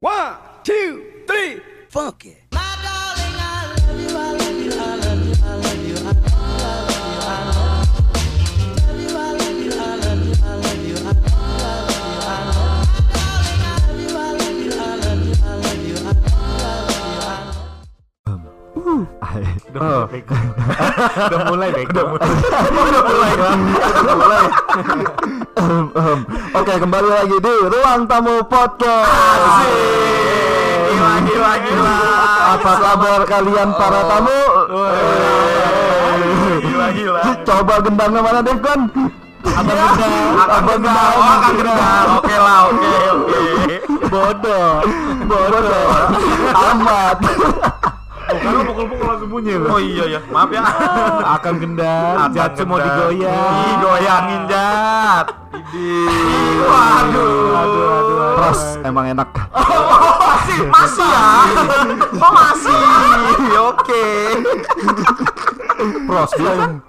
One, two, three, Udah mulai, udah mulai, Bek. Udah mulai. Ehem, ehem. Oke, kembali lagi di Ruang Tamu Podcast. Gila, gila, gila. Apa kabar kalian para tamu? Gila, gila. Coba gendangnya mana Devkon? Abang gendang, Abang gendang. Oh, gendang. Oke lah, oke, oke. Bodoh, bodoh, amat. Lu pukul-pukul langsung bunyi Oh iya ya, maaf ya. Akan gendang, jatuh mau digoyang. Ih, goyangin Jat. Waduh. Aduh, aduh, Pros, emang enak. masih, masih ya. Oh, masih. Oke. Pros, bilang.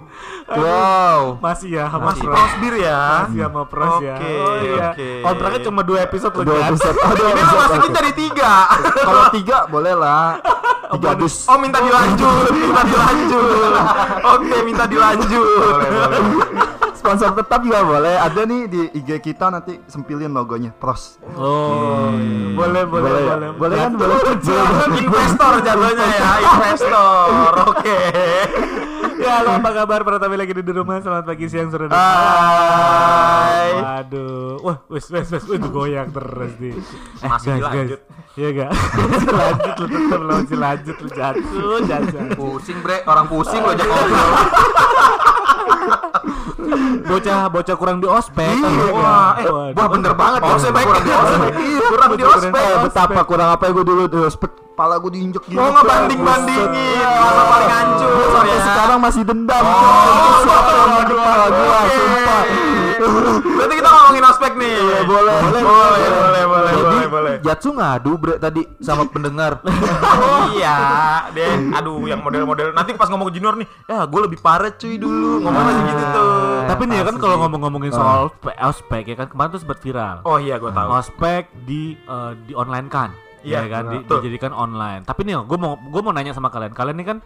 Wow. Masih ya Masih Pros. pros bir ya. Masih sama Pros ya. Oke, Oh iya. oke. Kontraknya cuma dua episode loh, Dua Jan. episode. Oh, dua Ini episode, masukin oke. jadi tiga. Kalau tiga boleh lah. Tiga dus. Oh minta dilanjut, minta dilanjut. Oke, minta dilanjut. Sponsor tetap juga boleh. Ada nih di IG kita nanti sempilin logonya Pros. Oh, boleh, boleh, Boleh ya? boleh. Boleh kan? Boleh. Investor jatuhnya ya, investor. Oke. Halo apa kabar para tamu lagi di rumah? Selamat pagi, siang, sore, dan Hai. Waduh, wah, wes, wes, wes, wes, goyang terus nih. Eh, Masih guys, dilanjut. guys. Iya gak? lanjut lu tetap lu masih lanjut lu jatuh, jatuh. Pusing bre, orang pusing lo ajak ngobrol. Bocah, bocah kurang di ospek. Iya, Wah, eh, Waduh. wah bener banget. Oh, saya baik Kurang di ospek. Iya, kurang di ospek. Eh, betapa kurang apa ya gue dulu di ospek. Pala gue diinjek gitu. Mau ngebanding-bandingin, masa paling hancur Sampai ya. sekarang masih dendam. Oh, yang mau kepala gue, oke. sumpah. Berarti kita ngomongin ospek nih. Boleh. Boleh, boleh, boleh, boleh, Jadi, boleh, boleh. Jatsu ngadu bre tadi sama pendengar. iya, deh. Aduh, yang model-model nanti pas ngomong junior nih, ya gue lebih parah cuy dulu. Ngomong masih gitu tuh. Tapi nih ya kan kalau ngomong-ngomongin soal ospek, ospek ya kan kemarin tuh sempat viral. Oh iya, gue tahu. ospek di eh, di online kan Iya, ya kan di- dijadikan online tapi nih gue mau gue mau nanya sama kalian kalian ini kan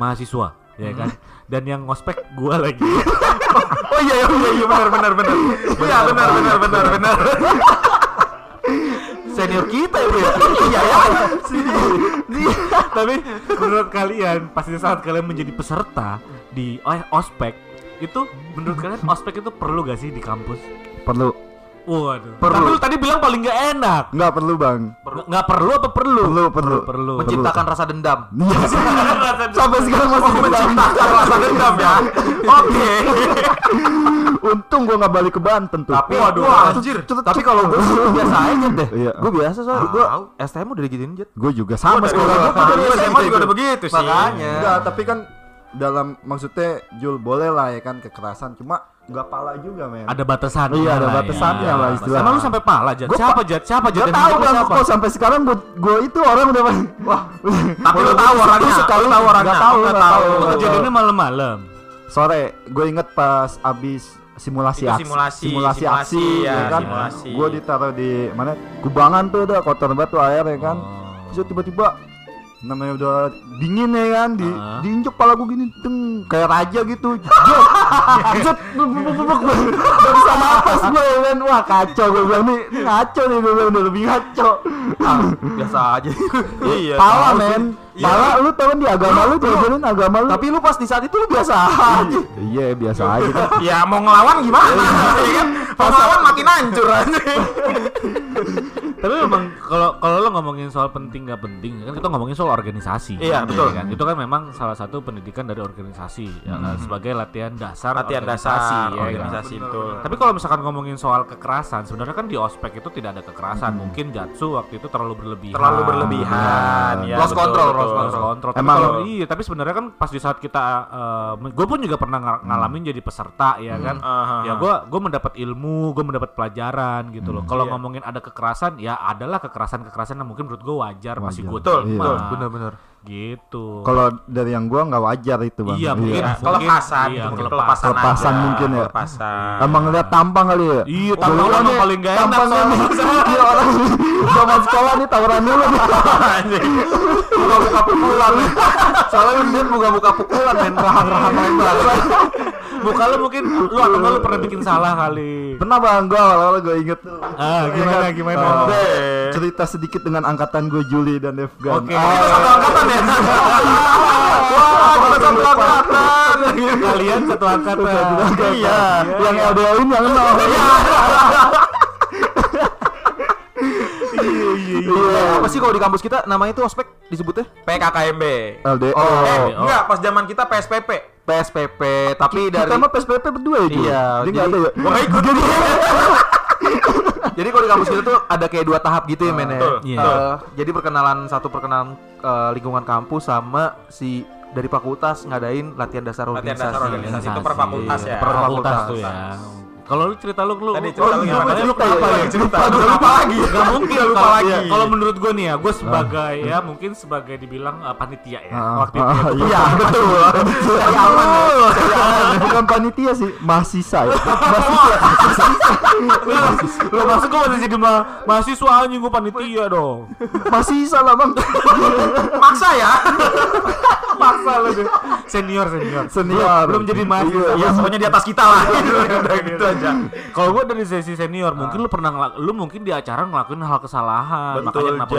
mahasiswa ya kan dan yang ngospek gue lagi Oh iya, iya, iya, iya, benar, benar, benar. Iya, benar, benar, benar, benar. Senior kita ya. Iya, ya. tapi menurut kalian pasti saat kalian menjadi peserta di ospek itu menurut kalian ospek itu perlu gak sih di kampus Perlu. Waduh Perlu. tapi lu tadi bilang paling gak enak Nggak perlu bang. Nggak- nggak perlu apa perlu Perlu, perlu. perlu Menciptakan rasa dendam. Iya. Sampai sekarang masih dendam. Menciptakan rasa dendam ya. Oke. Untung gua nggak balik ke Banten tuh. Tapi waduh, anjir. Tapi kalau gua biasa aja deh. Iya. Gua biasa soalnya gua. STM udah digituin jet. Gua juga sama sekolah gua. juga udah begitu sih. Makanya. Enggak, tapi kan dalam maksudnya Jul boleh lah ya kan kekerasan cuma nggak pala juga men. ada batasan Iya, ada batasannya lah istilah. Emang lu sampai pala Jat? Gua Siapa pa- Jat? Siapa Jat? Gak yang tahu siapa? kok sampai sekarang gua, gua itu orang udah wah. Tapi lu tahu orangnya, sekali lu tahu orangnya. Gak tahu, Lu gak tahu. nggak kejadiannya malam-malam. Sore, gue inget pas abis simulasi Itu aksi, simulasi, simulasi, simulasi, aksi, ya, ya kan. simulasi. Gue ditaruh di mana? Kubangan tuh udah kotor banget tuh air ya kan. Oh. Terus tiba-tiba namanya udah dingin ya kan di Ah. diinjek pala gue gini deng kayak raja gitu jot gak bisa nafas gue ya kan wah kacau gue bilang nih ngaco nih gue bilang udah lebih ngaco Biasa aja. Iya. pala tahu sih. men Iya. pala lu tau kan di agama lu diajarin agama lu Tapi lu pas di saat itu lu biasa aja. iya biasa aja Ya mau ngelawan gimana? Iya kan? Ngelawan makin hancur aja. Tapi memang kalau kalau lo ngomongin soal penting nggak penting kan kita ngomongin soal organisasi. Iya, betul. kan? Itu kan memang salah satu pendidikan dari organisasi ya, kan? sebagai latihan dasar Latihan organisasi, dasar ya kan? organisasi itu. Tapi kalau misalkan ngomongin soal kekerasan, sebenarnya kan di ospek itu tidak ada kekerasan. Mungkin Jatsu waktu itu terlalu berlebihan. Terlalu berlebihan, ya, Lost betul, control, betul. lost control. Tapi Emang- kalau iya, tapi sebenarnya kan pas di saat kita, gue pun juga pernah ng- ngalamin jadi peserta ya kan. Aha. Ya gue gue mendapat ilmu, gue mendapat pelajaran gitu loh. Kalau Iya. ngomongin ada kekerasan, ya ya adalah kekerasan-kekerasan yang mungkin menurut gue wajar, masih gue Betul, terima. betul. Bener-bener. Gitu. Kalau dari yang gua nggak wajar itu bang. Iya, mungkin. Ya, kelepasan, iya, mungkin kelepasan. kelepasan, aja, mungkin ya. Kelepasan. Emang ngeliat tampang kali ya? Iya, tampang iya emang nih, paling gak enak tampangnya soalnya. nih. Iya orang zaman sekolah nih tawuran dulu nih. Buka-buka pukulan. Soalnya dia buka-buka pukulan main rahang-rahang lebar. Muka lu mungkin lu atau enggak lu pernah bikin salah kali. Pernah bang, gua awal-awal gua inget tuh. Ah, gimana gimana? Oh, Deh. cerita sedikit dengan angkatan gue Juli dan Afgan. Oke. Ah, Kita satu angkatan ya? Wah, kita satu angkatan. Kalian satu angkatan. Iya, yang LDO ini yang nol. Iya, iya, iya. Iya. Apa sih kalau di kampus kita namanya itu ospek disebutnya? PKKMB. LDO. Eh, oh. enggak, pas zaman kita PSPP. PSPP, tapi dari Kita mah PSPP berdua ya? Iya, Dia nggak jadi- ada ya? Gua nggak ikut. Jadi kalau di kampus kita tuh ada kayak dua tahap gitu ya men ya. betul, Iya. Jadi perkenalan satu perkenalan eh, lingkungan kampus sama si dari fakultas ngadain latihan dasar Latihan organisasi. dasar organisasi itu per fakultas ya. Per fakultas fakultas. tuh ya. Kalau lu cerita lu lu Tadi lu- cerita lu gimana? lu kenapa ya? Cerita. Aduh, lupa lagi. Gak mungkin Lupa lagi. Kalau menurut gue nih ya, gue sebagai ya mungkin sebagai dibilang uh, panitia ya. Ah, Waktu itu ah, ya, Iya, betul. Cari aman. Bukan panitia sih, mahasiswa ya. Mahasiswa. Lo masuk gue masih jadi ma mahasiswa anjing gue panitia dong. Mahasiswa lah, Bang. Maksa ya? Maksa lo deh. Senior senior. Senior. Belum jadi mahasiswa. Ya, pokoknya di atas kita lah. Udah gitu aja. Kalau gue dari sesi senior, mungkin lu pernah ngelak- lu mungkin di acara ngelakuin hal kesalahan, Betul, makanya kenapa.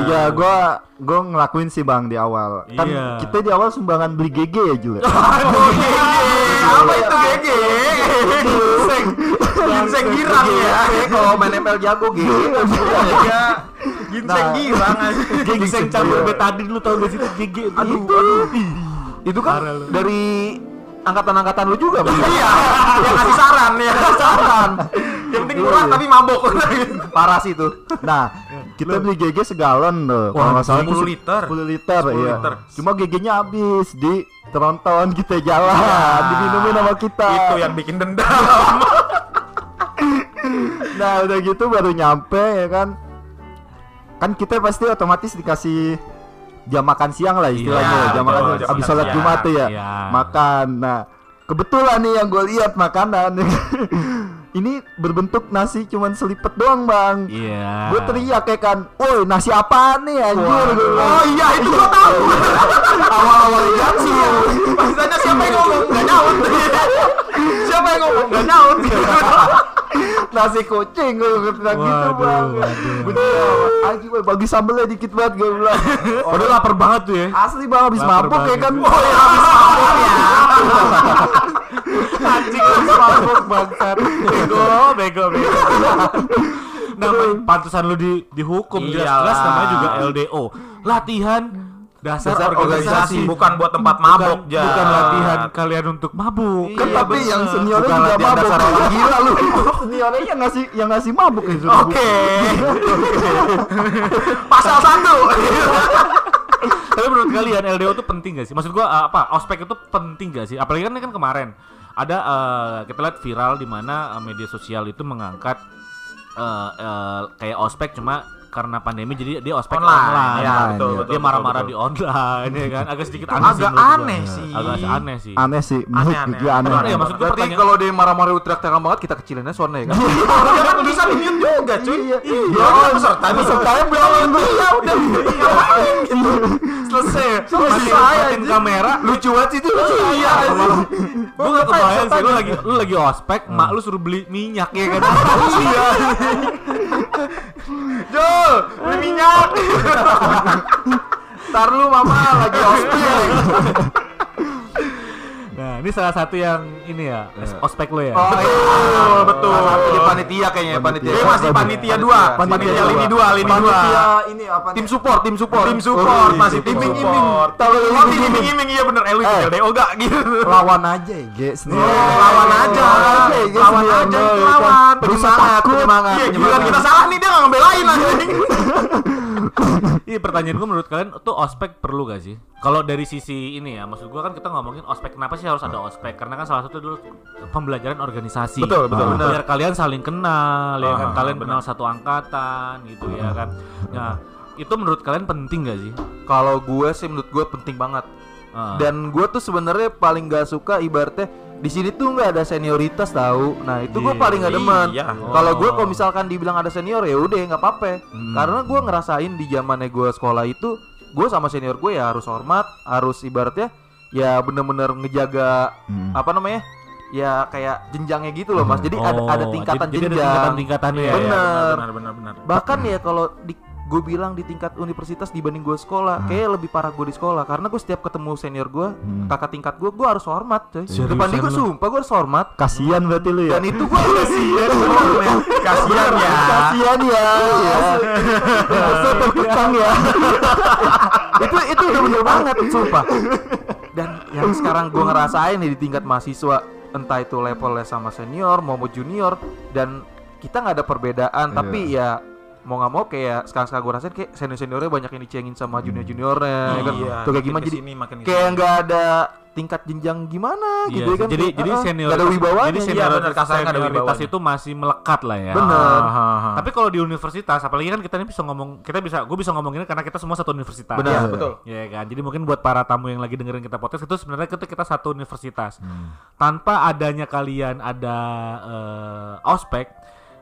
Iya, gua gua ngelakuin sih Bang di awal. Kan Iya. kita di awal sumbangan beli GG ya, Jul. ya? Aduh, gege. Apa itu gege? Ginseng. Girang ya. Kalau main ML jago gitu. Iya. Ginseng girang aja. Ginseng campur betadine lu tau gak sih itu GG itu. Aduh, aduh. Itu kan dari angkatan-angkatan lu juga, Bang. Iya, yang ngasih saran ya. Saran. Yang penting murah tapi mabok. Parah sih itu. Nah, kita beli GG segalon tuh. Kalau nggak salah 10 tuh liter. 10 liter 10 iya. liter. Cuma GG-nya habis di tronton kita jalan, diminumin sama kita. Itu yang bikin dendam. Nah, udah gitu baru nyampe ya kan. Kan kita pasti otomatis dikasih jam makan siang lah istilahnya, Iya, jam betul, makan jam habis makan sholat siang. Jumat tuh ya. Iya. Makan. Nah, kebetulan nih yang gue lihat makanan ini berbentuk nasi cuman selipet doang, Bang. Iya. Gue teriak ya kan, woi nasi apaan nih anjir. Oh iya, itu gua tahu. Awal-awal kan sih. Ditanya siapa yang ngomong, enggak nyaut. Siapa yang ngomong, enggak nyaut. Nasi kucing gue bilang gitu bang waduh. gue bagi sambelnya dikit banget gue bilang Padahal lapar banget tuh ya. asli bang habis mabuk ya kan Oh iya, habis mabok ya. Anjing lu mabuk bangsat. Bego, bego, bego. Nama pantesan lu di dihukum jelas-jelas namanya juga LDO. Latihan dasar, Dasar organisasi. organisasi bukan buat tempat mabok, bukan, bukan latihan kalian untuk mabuk. kan Iya, tapi bener. yang seniornya Bukan juga mabuk dasar orang gila lu seniornya yang ngasih yang ngasih mabuk ya Oke. Pasal satu. Tapi menurut kalian LDO itu penting gak sih? Maksud gua uh, apa? Ospek itu penting gak sih? Apalagi kan kan kemarin ada uh, kita lihat viral di mana uh, media sosial itu mengangkat uh, uh, kayak ospek cuma karena pandemi jadi dia ospek Online. online. Ya, betul, dia betul, betul, marah-marah betul. di online ya kan agak sedikit aneh sih agak gua. aneh sih. Agak aneh sih. aneh sih menurut Aneh, gue aneh, Aneh ya, maksud Berarti pertanyaan- kalau dia marah-marah teriak-teriak banget kita kecilinnya soalnya ya kan. Dia kan bisa di mute juga, cuy. iya Iya, kan peserta pesertanya belum Iya, udah. Ngapain gitu. Selesai. Masih Selesai kamera Lucu banget sih itu. Iya, anjing. Gue gak kebayang sih, lu lagi lu lagi ospek, mak lu suruh beli minyak ya kan? Iya. Jul, beli minyak. Ntar lu mama lagi ospek. Nah, ini salah satu yang ini ya, ospek lo ya. Oh iya. Betul, betul. Salah satu di panitia kayaknya panitia. Dia masih panitia dua, panitia lini dua, lini dua. panitia ini apa Tim support, tim support. Tim support, masih tim Iming-iming. Tahu Oh, iming-iming. tim iming-iming iya bener. Eh, lu Eh. LDO gak gitu. lawan aja ya Ge, Lawan aja. Lawan aja, lawan. Berusaha Penyemangat, penyemangat, Iya, kita salah nih dia gak ngebelain anjing. Jadi pertanyaan gue menurut kalian tuh ospek perlu gak sih? Kalau dari sisi ini ya, maksud gue kan kita ngomongin ospek kenapa sih harus ada ospek? Karena kan salah satu dulu pembelajaran organisasi. Betul, betul, Ah. benar. Biar kalian saling kenal, ya kan Ah, kalian benar. kenal satu angkatan gitu ya kan. Nah, itu menurut kalian penting gak sih? Kalau gue sih menurut gue penting banget. Ah. Dan gue tuh sebenarnya paling gak suka ibaratnya di sini tuh nggak ada senioritas tahu. Nah itu gue Iya. paling gak demen. Iya. Kalau gue Oh. kalau misalkan dibilang ada senior ya udah nggak apa-apa. Hmm. Karena gue ngerasain di zamannya gue sekolah itu, gue sama senior gue ya harus hormat, harus ibaratnya ya bener-bener ngejaga Hmm. apa namanya? Ya kayak jenjangnya gitu loh mas. Jadi ada ada Oh, tingkatan jadi, jadi ada jenjang. tingkatan-tingkatannya ya. Bener. benar benar benar. Bahkan ya kalau di gue bilang di tingkat universitas dibanding gue sekolah, kayak lebih parah gue di sekolah karena gue setiap ketemu senior gue, Hmm. kakak tingkat gue, gue harus hormat, coy. Seriusan Depan dia gue sumpah gue harus hormat. Kasian berarti lu ya. Dan itu gue kasihan, Kasihan ya. Kasian ya. Terkekang ya. itu itu udah bener banget, sumpah. Dan yang sekarang gue ngerasain nih di tingkat mahasiswa, entah itu levelnya sama senior mau junior, dan kita nggak ada perbedaan, tapi ya mau nggak mau kayak sekarang sekarang gue rasain kayak senior seniornya banyak yang dicengin sama junior juniornya, ya kan? Iya, Tuh kayak gimana jadi ke sini, kayak nggak ada tingkat jenjang gimana Iya, gitu ya kan jadi jadi senior ada wibawanya jadi Iya, senior benar, kasarnya nggak ada wibawanya. itu masih melekat lah ya. Bener. Ah, ah, ah. Tapi kalau di universitas, apalagi kan kita ini bisa ngomong, kita bisa, gue bisa ngomong ini karena kita semua satu universitas. Benar, Iya, Iya. betul. Ya kan, jadi mungkin buat para tamu yang lagi dengerin kita podcast itu sebenarnya kita kita satu universitas. Hmm. Tanpa adanya kalian ada eh, ospek,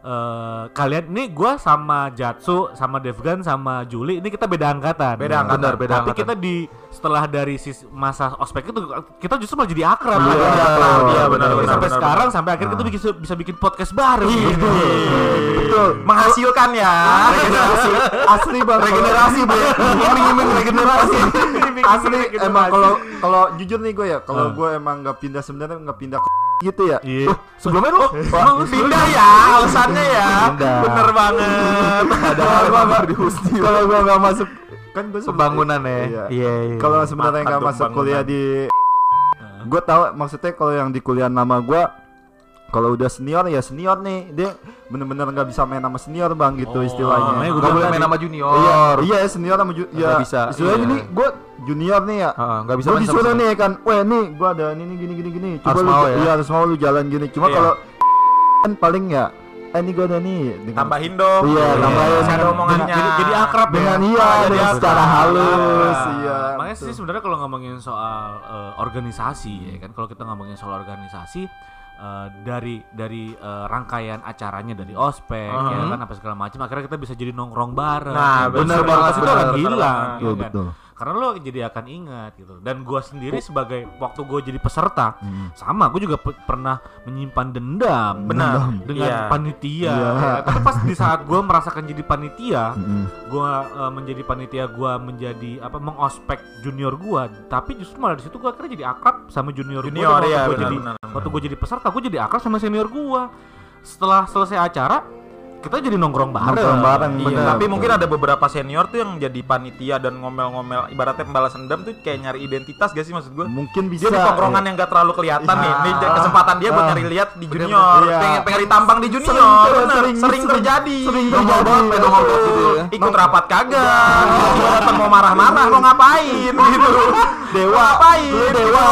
eh, kalian ini gue sama Jatsu, sama Devgan, sama Juli ini kita beda angkatan. Beda angkatan. Benar, beda Tapi angkatan. kita di setelah dari sis, masa ospek itu kita justru malah jadi akrab. Iya, betul. akrab. Iya, benar, benar, sampai benar, sekarang benar. sampai akhirnya kita bisa bisa bikin podcast bareng. Betul. Menghasilkan ya. Regenerasi asli bang. regenerasi bro iming-iming regenerasi asli emang kalau kalau jujur nih gue ya kalau Ah. gue emang nggak pindah sebenarnya nggak pindah ke gitu ya Iya. sebelumnya lu Emang pindah ya alasannya ya. Pindah. Bener banget. ada Kalau gua di Husni kalau gue nggak masuk kan gue pembangunan ya Iya. iya iya kalau sebenarnya nggak masuk kuliah di gue tahu maksudnya kalau yang di kuliah nama gue kalau udah senior ya senior nih dia bener-bener nggak bisa main sama senior bang gitu Oh, istilahnya nggak boleh bilang main sama junior iya iya senior sama ju- ya Nggak bisa, istilahnya iya. gini gue junior nih ya Heeh, nggak bisa gue main sama disuruh nih kan weh nih gue ada ini nih gini gini gini coba Harus lu mau ya? iya harus mau lu jalan gini cuma Iya. kalau kan paling ya eh ini gue ada nih dengan, Tambahin dong. Iya, tambahin. Ada Dengan- omongannya. Jadi, jadi akrab ya. dengan iya Ah, jadi dengan akrab. secara halus Ah. iya Makanya sih sebenarnya kalau ngomongin soal eh, organisasi ya kan kalau kita ngomongin soal organisasi eh, dari dari eh, rangkaian acaranya dari ospek ya Mhm. kan apa segala macam akhirnya kita bisa jadi nongkrong bareng. Nah, Ya, bener solidaritas banget, itu akan bener, hilang bener ya Betul, kan? betul. Karena lo jadi akan ingat gitu. Dan gua sendiri sebagai waktu gue jadi peserta Hmm. sama gue juga pe- pernah menyimpan dendam Benar. dengan Iya. panitia. Iya. ya. Tapi pas di saat gue merasakan jadi panitia, Mm-mm. gua eh, menjadi panitia gua menjadi apa mengospek junior gua tapi justru malah di situ gua akhirnya jadi akrab sama junior, Junior, gua dan waktu iya, gua benar, jadi benar, benar. waktu gua jadi peserta gua jadi akrab sama senior gua setelah selesai acara kita jadi nongkrong bareng Nongkrong bareng, Iya. bener. Tapi betul. mungkin ada beberapa senior tuh yang jadi panitia dan ngomel-ngomel ibaratnya pembalas dendam tuh kayak nyari identitas gak sih maksud gue? mungkin bisa Dia di tongkrongan yang gak terlalu kelihatan nih. Ini Ah. kesempatan dia buat nyari lihat di junior. iya. Pengen pengen ditampang di junior. Sering Bener, sering- sering, sering- terjadi. sering terjadi. pengen nongkrong gitu. Ikut rapat kagak. Datang mau marah-marah mau ngapain gitu. Dewa ngapain? Dewa.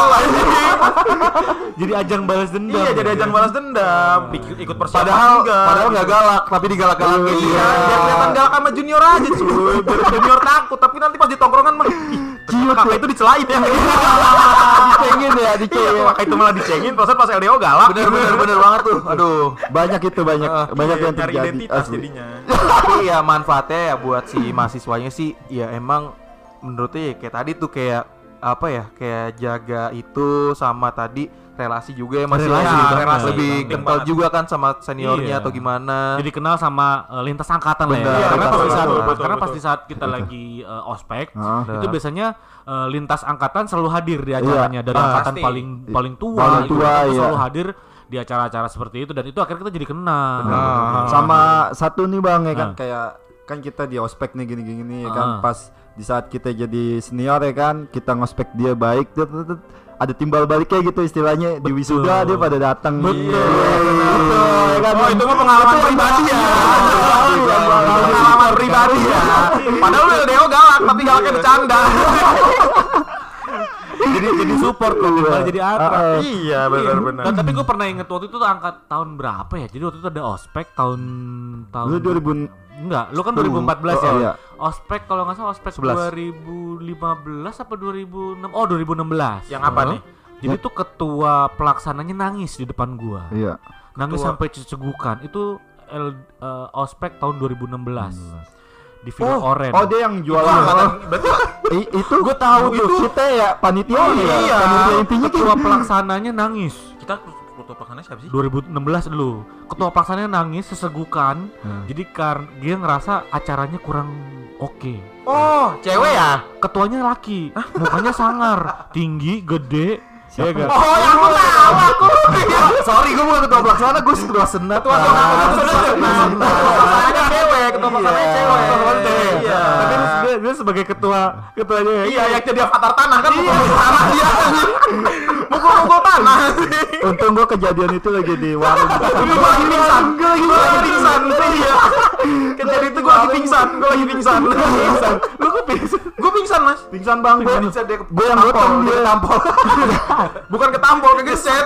jadi ajang balas dendam Iya jadi ajang balas dendam. Ikut persiapan padahal enggak. padahal nggak galak tapi digalak-galakin Iya, dia kelihatan galak sama junior aja cuy. Biar junior takut, tapi nanti pas di tongkrongan mah ternyata kakak itu dicelain ya. dicengin ya Iya, dicengin kakak itu malah dicengin, terus pas LDO galak. bener bener bener banget tuh aduh banyak itu banyak banyak Iya, yang terjadi identitas asli. jadinya. tapi ya manfaatnya ya buat si mahasiswanya sih ya emang menurutnya ya kayak tadi tuh kayak apa ya kayak jaga itu sama tadi relasi juga ya masih Relasi, lebih, banget. lebih Penting kental banget. juga kan sama seniornya Iya. atau gimana jadi kenal sama eh, lintas angkatan lah ya. Karena betul, pas di saat betul, betul, karena pas betul. di saat kita lagi eh, ospek itu Nah. biasanya eh, lintas angkatan selalu hadir di acaranya dari Ah, angkatan pasti. paling paling tua, Paling tua, Kita iya. selalu hadir di acara-acara seperti itu dan itu akhirnya kita jadi kenal. Benar. sama satu nih bang ya kan Ah. kayak kan kita di ospek nih gini gini nih Ah. kan pas di saat kita jadi senior ya kan kita ngospek dia baik ada timbal baliknya gitu istilahnya di wisuda dia pada datang Betul. Iya, gitu, ya kan? Oh itu mah pengalaman pribadi ya. Iya, Pengalaman pribadi ya. Padahal lu LDO galak tapi galaknya bercanda. jadi jadi support loh malah jadi akrab ah. Iya benar-benar. Nah, tapi gue pernah inget waktu itu tuh angkat tahun berapa ya? Jadi waktu itu ada ospek tahun tahun lu 2000 Enggak, lu kan Lu. 2014 ya. Oh, iya. Ospek kalau nggak salah ospek 11. 2015 apa 2006? Oh, 2016. Yang apa nih? Jadi tuh ketua pelaksananya nangis di depan gua. iya Nangis Ketua- sampai cegukan. Itu L, eh, ospek tahun 2016. Di Villa oh, Oren. oh dia yang jualan Berarti I- itu gue tahu tuh kita ya panitia Oh, ya iya. panitia intinya kan ketua pelaksananya nangis. kita foto pelaksananya siapa sih? 2016 dulu. Ketua pelaksananya nangis sesegukan. Jadi karena dia ngerasa acaranya kurang oke. Oh, cewek ya? Ketuanya laki, mukanya sangar, tinggi, gede. Ya kan? Oh, yang aku tahu aku. Sorry, gue bukan ketua pelaksana, gue ketua senat. Ketua Mas. Ketua cewek, ketua pelaksananya Iya. cewek. Iya. Tapi dia, dia sebagai ketua ketuanya ya. Iya, yang jadi avatar tanah kan mukul tanah dia. Mukul-mukul tanah. untung gue kejadian itu lagi di warung Gue lagi pingsan, gue lagi gua lagi pingsan. Iya. Kejadian itu gue lagi pingsan, gue lagi pingsan. Pingsan. Lu kok pingsan? Gue pingsan, Mas. pingsan bang gue gue yang gotong dia Tampol. Bukan ketampol, kegeset.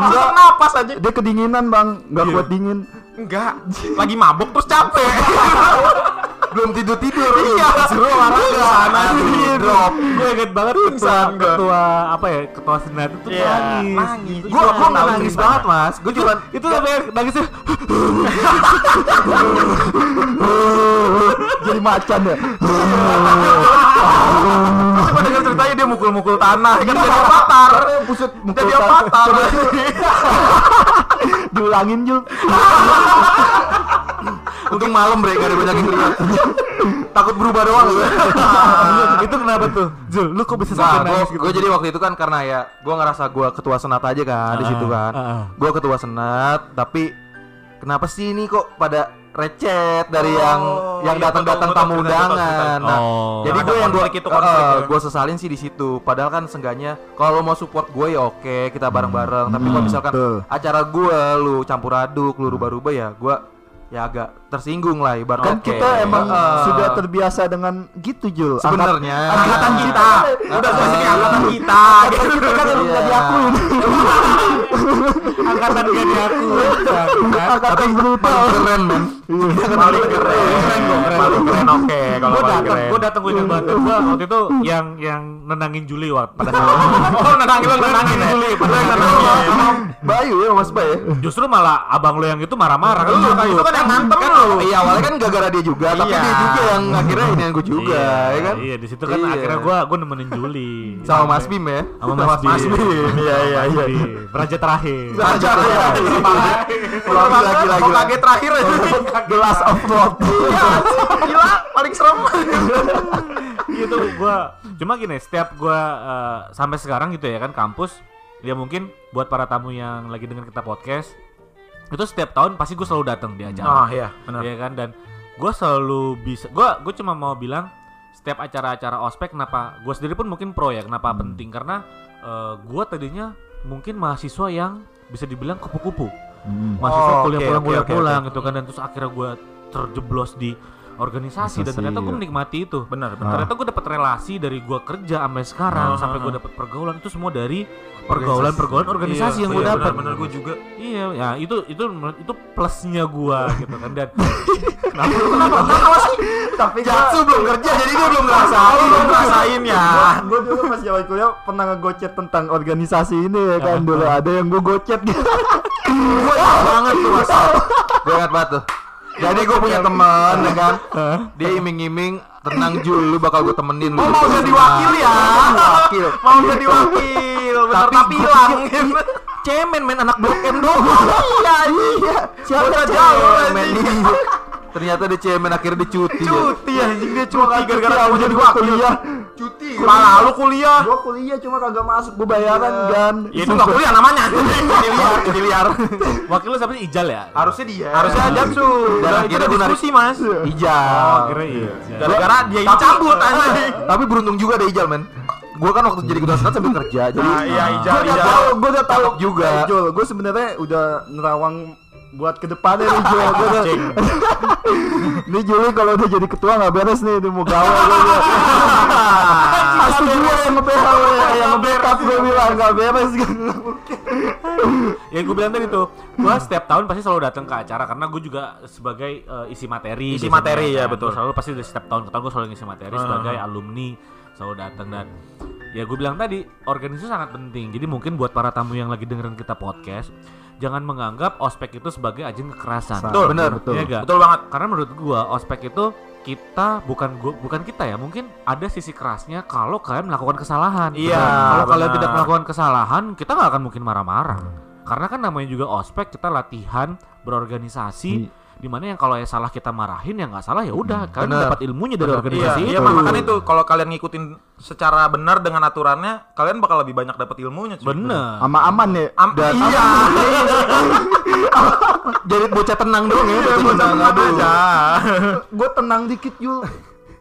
Enggak napas aja. dia kedinginan bang nggak kuat dingin Enggak, lagi mabuk terus capek. Belum tidur tidur. Iya. Suruh olahraga. Sana Drop. Gue inget banget ketua, ketua apa ya ketua senat itu Iya, nangis. nangis. Gue gue nggak nangis banget mas. Gue cuma Itu sampai nangisnya jadi macan ya Coba denger ceritanya dia mukul-mukul tanah, kan jadi avatar. pusat Jadi avatar. Diulangin Jul untung malam bre gak ada banyak yang lihat. Takut berubah doang gue. itu kenapa tuh? Zul, lu kok bisa sampai gue nangis gitu? jadi waktu itu kan karena ya gue ngerasa gue ketua senat aja kan di Ah, situ kan. ah, ah. Gue ketua senat, tapi kenapa sih ini kok pada recet dari yang yang iya, datang-datang tamu undangan. Nah, Oh. jadi Ada gue yang gue itu, konflik ya. gue sesalin sih di situ. Padahal kan seenggaknya kalau mau support gue ya oke kita bareng-bareng. Tapi kalau misalkan betul. acara gue lu campur aduk, lu rubah-rubah ya gue ya agak tersinggung lah ibaratnya. kan kita emang Heeh. sudah terbiasa dengan gitu Jul sebenarnya Angkatan kita. Udah spesifik angkatan kita. Angkatan kita kan Iya. nggak diakuin angkatan gak diaku. angkatan brutal keren men. Paling keren. Paling keren oke kalau paling datang, keren. gue datang gue ingat banget. Gue waktu itu yang yang nenangin Juli waktu pada saat Oh, nenangin lo nenangin. Juli Bayu ya Mas Bay ya. Justru malah abang lo yang itu marah-marah kan? Kan itu kan yang ngantem Kan lu. iya awalnya kan gara-gara dia juga, tapi Iya. dia juga yang akhirnya ini gue juga, iya, ya kan? Iya, di situ kan Iya. akhirnya gue gue nemenin Juli. Sama Mas Bim ya. Sama Mas Bim. Iya iya Mas Bim. Raja terakhir. Raja ya. Lagi, lagi, lagi, Kok lagi. kaget terakhir gelas of road Iya, Gila, paling serem. gitu gua cuma gini setiap gua eh, sampai sekarang gitu ya kan kampus ya mungkin buat para tamu yang lagi dengar kita podcast itu setiap tahun pasti gue selalu datang di acara Oh iya, benar. ya kan dan gue selalu bisa gua gue cuma mau bilang setiap acara-acara ospek kenapa gue sendiri pun mungkin pro ya kenapa penting karena eh, gua tadinya mungkin mahasiswa yang bisa dibilang kupu-kupu mahasiswa Oh, kuliah pulang oke, kuliah oke, pulang oke. gitu kan dan terus akhirnya gue terjeblos di organisasi dan Organisasi, ternyata gue iya. menikmati itu Benar, benar. ternyata gue dapat relasi dari gue kerja sampai sekarang Ah, sampai ah, gue ah. dapat pergaulan itu semua dari pergaulan pergaulan organisasi Iya, yang gue iya, dapat Benar, gue juga. iya ya itu itu itu plusnya gue gitu kan dan tapi Jatsu belum kerja jadi dia belum ngerasain. Belum ngerasain ya. gue dulu pas zaman kuliah pernah ngegocet tentang organisasi ini ya kan dulu ada yang gue gocet gitu Gue banget tuh Mas. Gue ingat banget tuh. Jadi gue punya teman ya kan. Dia iming-iming tenang Jul lu bakal gue temenin lu. Oh, mau jadi wakil ya? Wakil. Mau jadi wakil, bener Tapi hilang. Cemen main anak blok M doang. Iya, iya. Siapa jauh. Ternyata dia cemen akhirnya dia cuti. ya. Cuti anjing dia cuti gara-gara mau jadi jadi wakil. Kuliah Cuti Malah lu kuliah. Gua kuliah cuma kagak masuk gua bayaran kan. Ya itu nggak kuliah namanya. Jadi liar, liar. Wakil lu siapa sih Ijal ya? Harusnya dia. Harusnya Jamsu. Dan kita diskusi, Mas. Ijal. Oh, kira iya. Gara-gara dia ini cabut anjing. Tapi beruntung juga ada Ijal men. Gua kan waktu jadi ketua senat sambil kerja, jadi Nah, iya, Ijal, Gua udah tahu, gua udah tahu juga. Gua sebenarnya udah nerawang buat ke depannya nih Jul. Nih Juli kalau udah jadi ketua nggak beres nih, dia mau gawe gua. Pasti gue yang nge-PH yang nge-backup gue bilang nggak beres kan. Yang gue bilang tadi tuh, gue setiap tahun pasti selalu datang ke acara karena gue juga sebagai eh, isi materi. Isi materi, ya, kan. betul. Gua selalu pasti setiap tahun ke tahun gue selalu ngisi materi sebagai alumni selalu datang dan ya gue bilang tadi organisasi sangat penting. Jadi mungkin buat para tamu yang lagi dengerin kita podcast, jangan menganggap ospek itu sebagai ajang kekerasan. Betul, bener. betul. Iya nggak? Betul banget. Karena menurut gua ospek itu kita bukan gua, bukan kita ya mungkin ada sisi kerasnya kalau kalian melakukan kesalahan. Iya, Kalau kalian benar. tidak melakukan kesalahan, kita nggak akan mungkin marah-marah. Karena kan namanya juga ospek kita latihan berorganisasi. Di mana yang kalau ya salah kita marahin ya nggak salah ya udah kalian Benar. dapat ilmunya dari Iya, organisasi iya itu. makanya itu kalau kalian ngikutin secara benar dengan aturannya, kalian bakal lebih banyak dapat ilmunya. cuy. Bener. Sama aman ya. Am- Dan iya. jadi bocah tenang dong ya, bocah Bocah tenang. aja. gue tenang dikit Jul.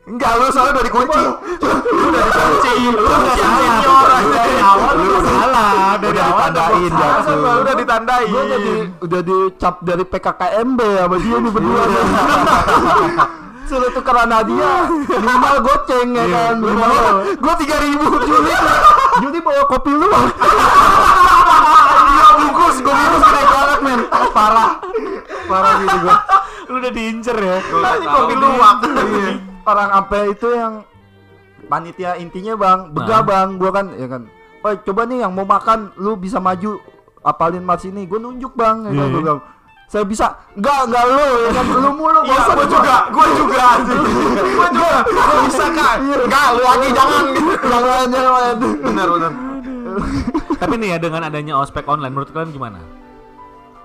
Enggak, lu soalnya udah dikunci. Kunci, lu kunci senior Dari awal lu salah, dari Udah awal ditandain, udah Jaksu. Udah udah ditandai. Gue udah di udah dicap dari PKKMB sama dia nih berdua. Suruh tukeran hadiah minimal goceng ya kan minimal gue tiga ribu Juli Juli bawa kopi lu Iya, bungkus, gua bungkus gede banget men. Parah. Parah gitu gua. lu udah diincer ya. Kopi luwak. Orang sampai itu yang panitia intinya bang begah Nah. bang gua kan ya kan oh coba nih yang mau makan lu bisa maju apalin mas ini gue nunjuk bang ya kan Iya. gua bilang saya bisa enggak enggak lu ya kan lu mulu Iya, gua juga, gua juga. Gua juga. Gua bisa kak. Enggak, lu lagi jangan gitu. jangan jangan Benar, benar. Tapi nih ya dengan adanya ospek online menurut kalian gimana?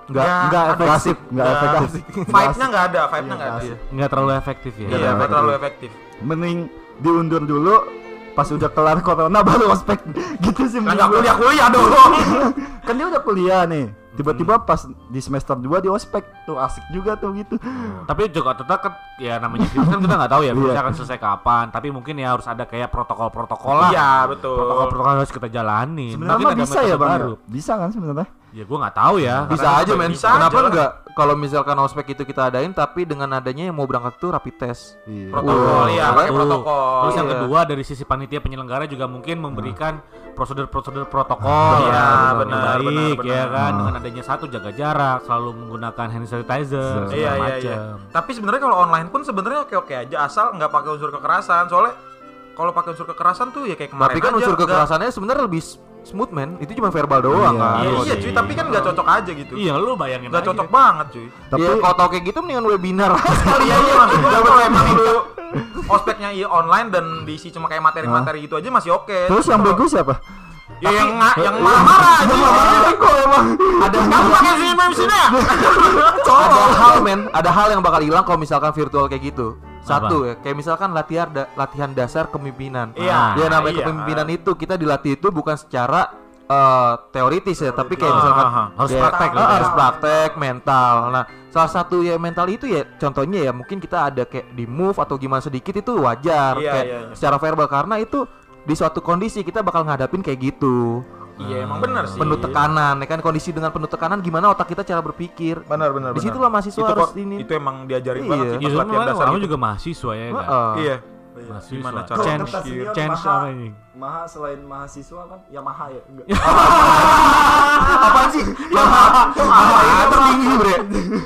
Enggak Ya, enggak ada efektif enggak Ya, efektif Vibe-nya enggak ada, vibe-nya enggak ada. Iya, Nggak terlalu efektif ya. Iya, enggak terlalu efektif. mending diundur dulu pas udah kelar corona baru ospek gitu sih Enggak menurut gua. kuliah-kuliah dong. kan dia udah kuliah nih tiba-tiba pas di semester 2 di ospek tuh asik juga tuh gitu Tapi juga tetap kan ya namanya kita kan kita nggak tahu ya Iya. bisa akan selesai kapan. Tapi mungkin ya harus ada kayak protokol-protokol lah. Iya, betul. Protokol-protokol harus kita jalani. sebenarnya bisa ya bang ya? bisa kan sebenarnya Ya gue nggak tahu ya. Bisa aja men. bisa Kenapa aja enggak? Kalau misalkan ospek itu kita adain tapi dengan adanya yang mau berangkat tuh rapid test. Iya. Protokol ya, pakai protokol. Terus yang Iya. kedua dari sisi panitia penyelenggara juga mungkin memberikan prosedur-prosedur protokol Iya, yang benar, baik benar, ya benar. kan dengan adanya satu jaga jarak, selalu menggunakan hand sanitizer Iya, iya, iya. macam. Tapi sebenarnya kalau online pun sebenarnya oke-oke aja asal nggak pakai unsur kekerasan. Soalnya kalau pakai unsur kekerasan tuh ya kayak kemarin Tapi kan aja, unsur kekerasannya sebenarnya lebih smooth men. Itu cuma verbal doang Iya. kan. Iya, iya cuy, tapi kan nggak cocok aja gitu. Iya, lu bayangin Nggak aja. cocok banget cuy. tapi Iya, kalau tau kayak gitu mendingan webinar. Iya iya maksud gua kalau emang itu ospeknya iya online dan diisi cuma kayak materi-materi gitu aja masih oke. terus yang bagus siapa Ya yang nga- yang marah-marah aja. ada Kamu pakai sini sini ya? ada hal men, ada hal yang bakal hilang kalau misalkan virtual kayak gitu. Satu ya, kayak misalkan latihan da- latihan dasar kepemimpinan. Iya, Ya namanya iya. kepemimpinan itu kita dilatih itu bukan secara eh, teoritis ya, tapi kayak misalkan Aha. Harus ya, praktek ya. harus praktek mental. Nah, salah satu ya mental itu ya contohnya ya mungkin kita ada kayak di move atau gimana sedikit itu wajar Iya, kayak iya, iya. secara verbal karena itu di suatu kondisi kita bakal ngadapin kayak gitu. Iya emang benar sih. Penuh tekanan, ya kan kondisi dengan penuh tekanan gimana otak kita cara berpikir. Benar benar. Di benar. situlah mahasiswa itu harus kok- ini. Itu emang diajarin Iya. banget sih Ya, soalnya latihan dasar kamu itu. juga mahasiswa ya kan? Heeh. Iya. Mahasiswa. Gimana cara Change, berpikir? change apa ini? Maha selain mahasiswa kan Yamaha ya enggak Apaan sih? Maha, Maha itu tertinggi, Bre.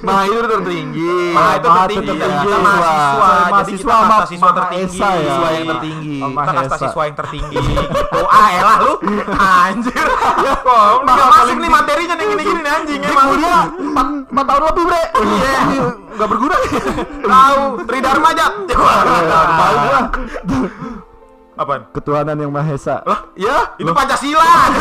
Maha itu tertinggi. Maha itu Maha tertinggi. Kita mahasiswa. Mahasiswa sama kasta siswa Maha tertinggi. Esa ya. Siswa yang tertinggi. Kita kasta siswa yang tertinggi gitu. Ah elah lu. Anjir. Kok enggak masuk nih materinya nih gini-gini nih anjing emang. kuliah 4 tahun lebih bre Iya. Enggak berguna. Tahu Tridharma. Tahu gua. Apaan? ketuhanan yang maha esa Lah, ya, itu Pancasila.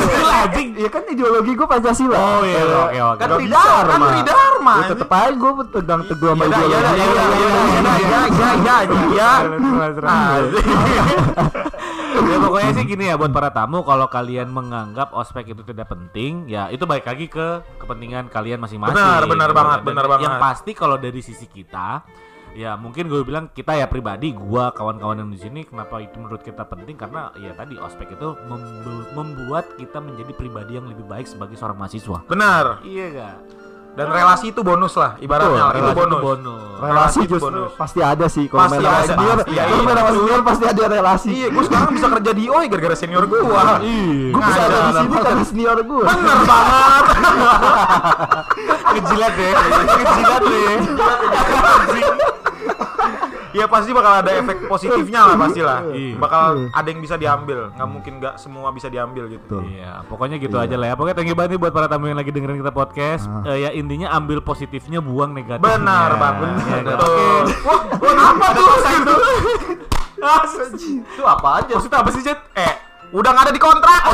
Iya kan ideologi gue Pancasila. Oh iya, oke oke. Kan Nggak Tridharma, kan. Tridharma. Ya, tetep aja gue pegang teguh sama Ya dah, ya dah, ideologi. ya dah, ya dah, ya dah, ya ya ya ya ya. Ya pokoknya sih gini ya buat para tamu kalau kalian menganggap ospek itu tidak penting ya itu baik lagi ke kepentingan kalian masing-masing Benar, benar gitu. banget, Dan benar yang banget. pasti kalau dari sisi kita ya mungkin gue bilang kita ya pribadi gua kawan-kawan yang di sini kenapa itu menurut kita penting karena ya tadi ospek itu membu- membuat kita menjadi pribadi yang lebih baik sebagai seorang mahasiswa Benar. iya gak Dan relasi itu bonus lah, ibaratnya itu Relasi bonus. bonus relasi Relasi justru bonus. pasti ada sih kalau Pasti main ada, senior pasti. Iya, iya. main sama senior pasti ada relasi Iya, gue sekarang bisa kerja di OI gara-gara senior gue. Iya. gue bisa ada di sini karena senior gue Bener banget. kejilat deh kejilat deh Ya pasti bakal ada efek positifnya lah pastilah. Iya. Bakal ada yang bisa diambil. Nggak mungkin nggak semua bisa diambil gitu. Iya, pokoknya gitu aja lah ya. Pokoknya thank you banget nih buat para tamu yang lagi dengerin kita podcast. Eh, ya intinya ambil positifnya, buang negatifnya. Benar bang, Ya, kan? Oke. Wah, wah, apa tuh? itu? Itu apa aja? Maksudnya apa sih Jet? Eh, udah nggak ada di kontrak.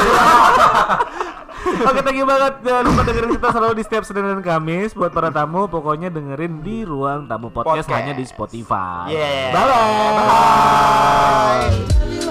Oke, thank you banget. Jangan lupa dengerin kita selalu di setiap Senin dan Kamis. Buat para tamu, pokoknya dengerin di Ruang Tamu Podcast, Podcast. hanya di Spotify. Yeah. Bye. Tell you